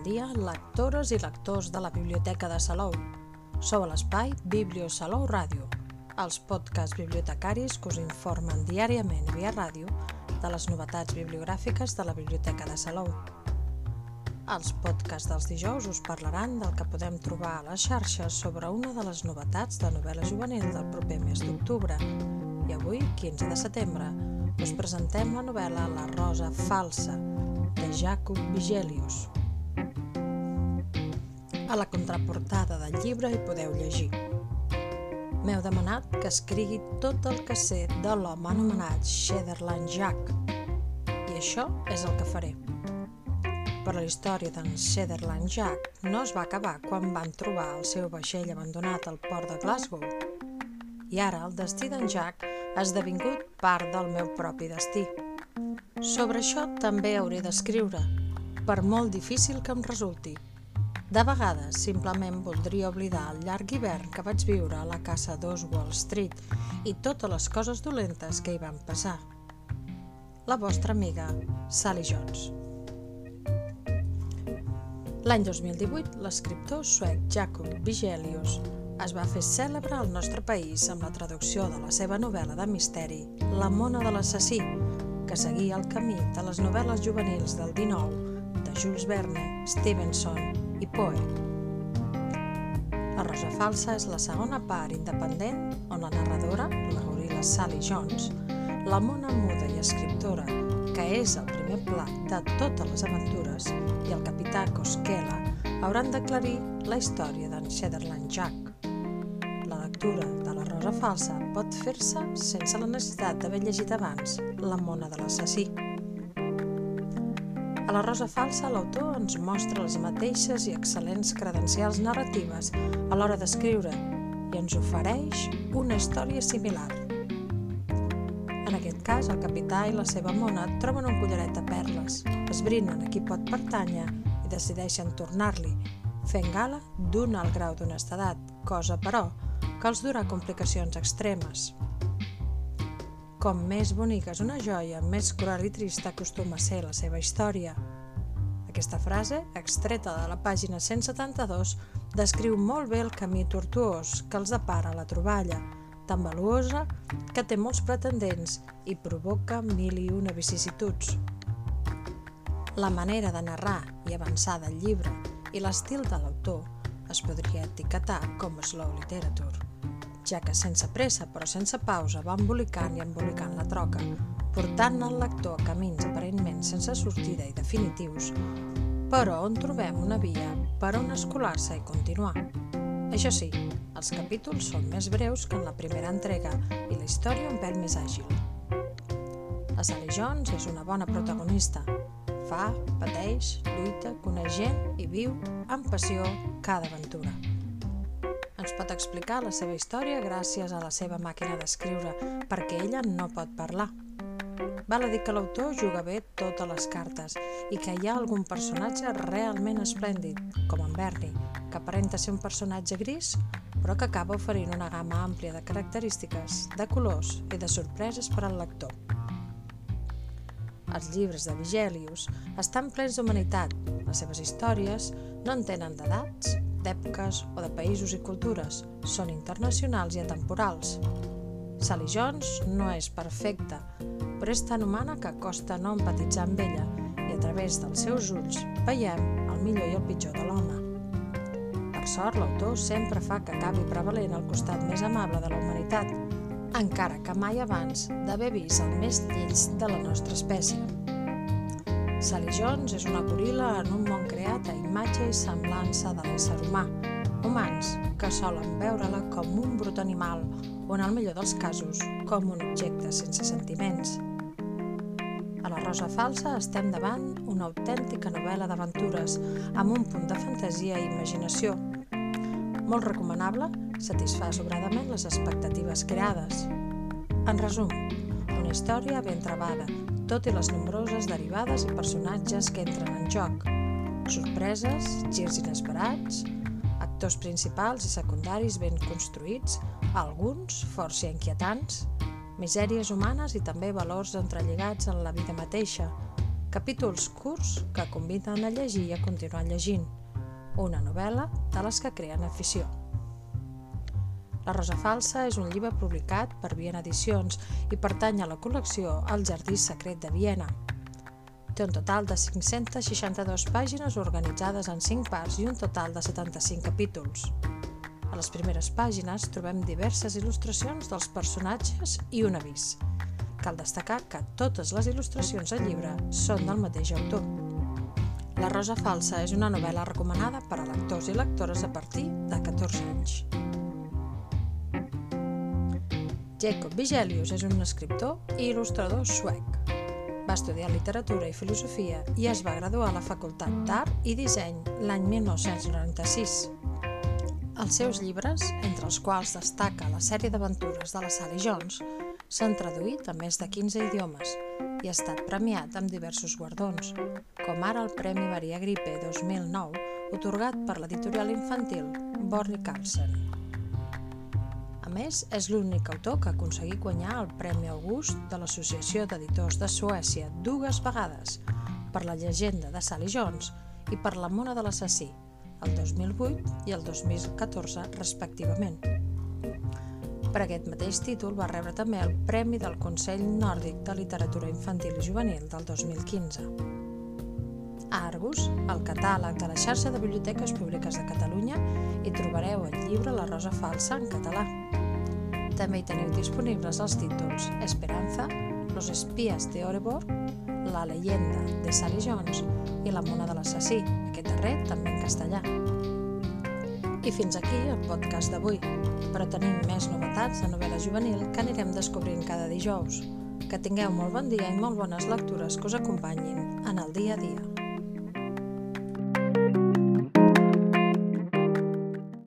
Dia, lectores i lectors de la Biblioteca de Salou. Sou a l'espai Biblio Salou Ràdio, els podcasts bibliotecaris que us informen diàriament via ràdio de les novetats bibliogràfiques de la Biblioteca de Salou. Els podcasts dels dijous us parlaran del que podem trobar a les xarxes sobre una de les novetats de novel·la juvenil del proper mes d'octubre. I avui, 15 de setembre, us presentem la novel·la La rosa falsa, de Jacob Vigelius. A la contraportada del llibre hi podeu llegir. M'heu demanat que escrigui tot el que sé de l'home anomenat Shederland Jack, i això és el que faré. Però la història d'en Shederland Jack no es va acabar quan van trobar el seu vaixell abandonat al port de Glasgow. I ara el destí d'en Jack ha esdevingut part del meu propi destí. Sobre això també hauré d'escriure, per molt difícil que em resulti. De vegades simplement voldria oblidar el llarg hivern que vaig viure a la casa d'Oswald Street i totes les coses dolentes que hi van passar. La vostra amiga Sally Jones. L'any 2018, l'escriptor suec Jacob Vigelius es va fer cèlebre al nostre país amb la traducció de la seva novel·la de misteri La mona de l'assassí, que seguia el camí de les novel·les juvenils del 19 de Jules Verne, Stevenson i Poe. La Rosa Falsa és la segona part independent on la narradora, la goril·la Sally Jones, la mona muda i escriptora, que és el primer plat de totes les aventures, i el capità Cosquela hauran d'aclarir la història d'en Shederland Jack lectura de la Rosa Falsa pot fer-se sense la necessitat d'haver llegit abans La mona de l'assassí. A la Rosa Falsa l'autor ens mostra les mateixes i excel·lents credencials narratives a l'hora d'escriure i ens ofereix una història similar. En aquest cas, el capità i la seva mona troben un collaret de perles, esbrinen a qui pot pertànyer i decideixen tornar-li, fent gala d'un alt grau d'honestedat, cosa, però, que els durà complicacions extremes. Com més bonica és una joia, més cruel i trista acostuma a ser la seva història. Aquesta frase, extreta de la pàgina 172, descriu molt bé el camí tortuós que els depara la troballa, tan valuosa que té molts pretendents i provoca mil i una vicissituds. La manera de narrar i avançar del llibre i l'estil de l'autor es podria etiquetar com slow literature ja que sense pressa però sense pausa va embolicant i embolicant la troca, portant el lector a camins aparentment sense sortida i definitius, però on trobem una via per on escolar-se i continuar. Això sí, els capítols són més breus que en la primera entrega i la història un pèl més àgil. La Sally Jones és una bona protagonista. Fa, pateix, lluita, coneix gent i viu amb passió cada aventura ens pot explicar la seva història gràcies a la seva màquina d'escriure, perquè ella no pot parlar. Val a dir que l'autor juga bé totes les cartes i que hi ha algun personatge realment esplèndid, com en Bernie, que aparenta ser un personatge gris, però que acaba oferint una gamma àmplia de característiques, de colors i de sorpreses per al lector. Els llibres de Vigelius estan plens d'humanitat. Les seves històries no en tenen d'edats, d'èpoques o de països i cultures, són internacionals i atemporals. Sally Jones no és perfecta, però és tan humana que costa no empatitzar amb ella i a través dels seus ulls veiem el millor i el pitjor de l'home. Per sort, l'autor sempre fa que acabi prevalent al costat més amable de la humanitat, encara que mai abans d'haver vist el més lleig de la nostra espècie. Sally Jones és una goril·la en un món creat a imatge i semblança de l'ésser humà, humans que solen veure-la com un brut animal o, en el millor dels casos, com un objecte sense sentiments. A la Rosa Falsa estem davant una autèntica novel·la d'aventures amb un punt de fantasia i imaginació. Molt recomanable, satisfà sobradament les expectatives creades. En resum, una història ben trebada, tot i les nombroses derivades i personatges que entren en joc. Sorpreses, girs inesperats, actors principals i secundaris ben construïts, alguns força inquietants, misèries humanes i també valors entrelligats en la vida mateixa, capítols curts que conviden a llegir i a continuar llegint, una novel·la de les que creen afició. La Rosa Falsa és un llibre publicat per Viena Edicions i pertany a la col·lecció El Jardí Secret de Viena. Té un total de 562 pàgines organitzades en 5 parts i un total de 75 capítols. A les primeres pàgines trobem diverses il·lustracions dels personatges i un avís. Cal destacar que totes les il·lustracions del llibre són del mateix autor. La Rosa Falsa és una novel·la recomanada per a lectors i lectores a partir de 14 anys. Jacob Vigelius és un escriptor i il·lustrador suec. Va estudiar literatura i filosofia i es va graduar a la Facultat d'Art i Disseny l'any 1996. Els seus llibres, entre els quals destaca la sèrie d'aventures de la Sally Jones, s'han traduït a més de 15 idiomes i ha estat premiat amb diversos guardons, com ara el Premi Maria Gripe 2009, otorgat per l'editorial infantil Borri Carlsen més, és l'únic autor que ha aconseguit guanyar el Premi August de l'Associació d'Editors de Suècia dues vegades per la llegenda de Sally Jones i per la Mona de l'Assassí, el 2008 i el 2014 respectivament. Per aquest mateix títol va rebre també el Premi del Consell Nòrdic de Literatura Infantil i Juvenil del 2015. A Argus, el catàleg de la xarxa de biblioteques públiques de Catalunya, hi trobareu el llibre La Rosa Falsa en català, també hi teniu disponibles els títols Esperanza, Los espías de Orebor, La leyenda de Sally Jones i La mona de l'assassí, aquest darrer també en castellà. I fins aquí el podcast d'avui, però tenim més novetats de novel·la juvenil que anirem descobrint cada dijous. Que tingueu molt bon dia i molt bones lectures que us acompanyin en el dia a dia.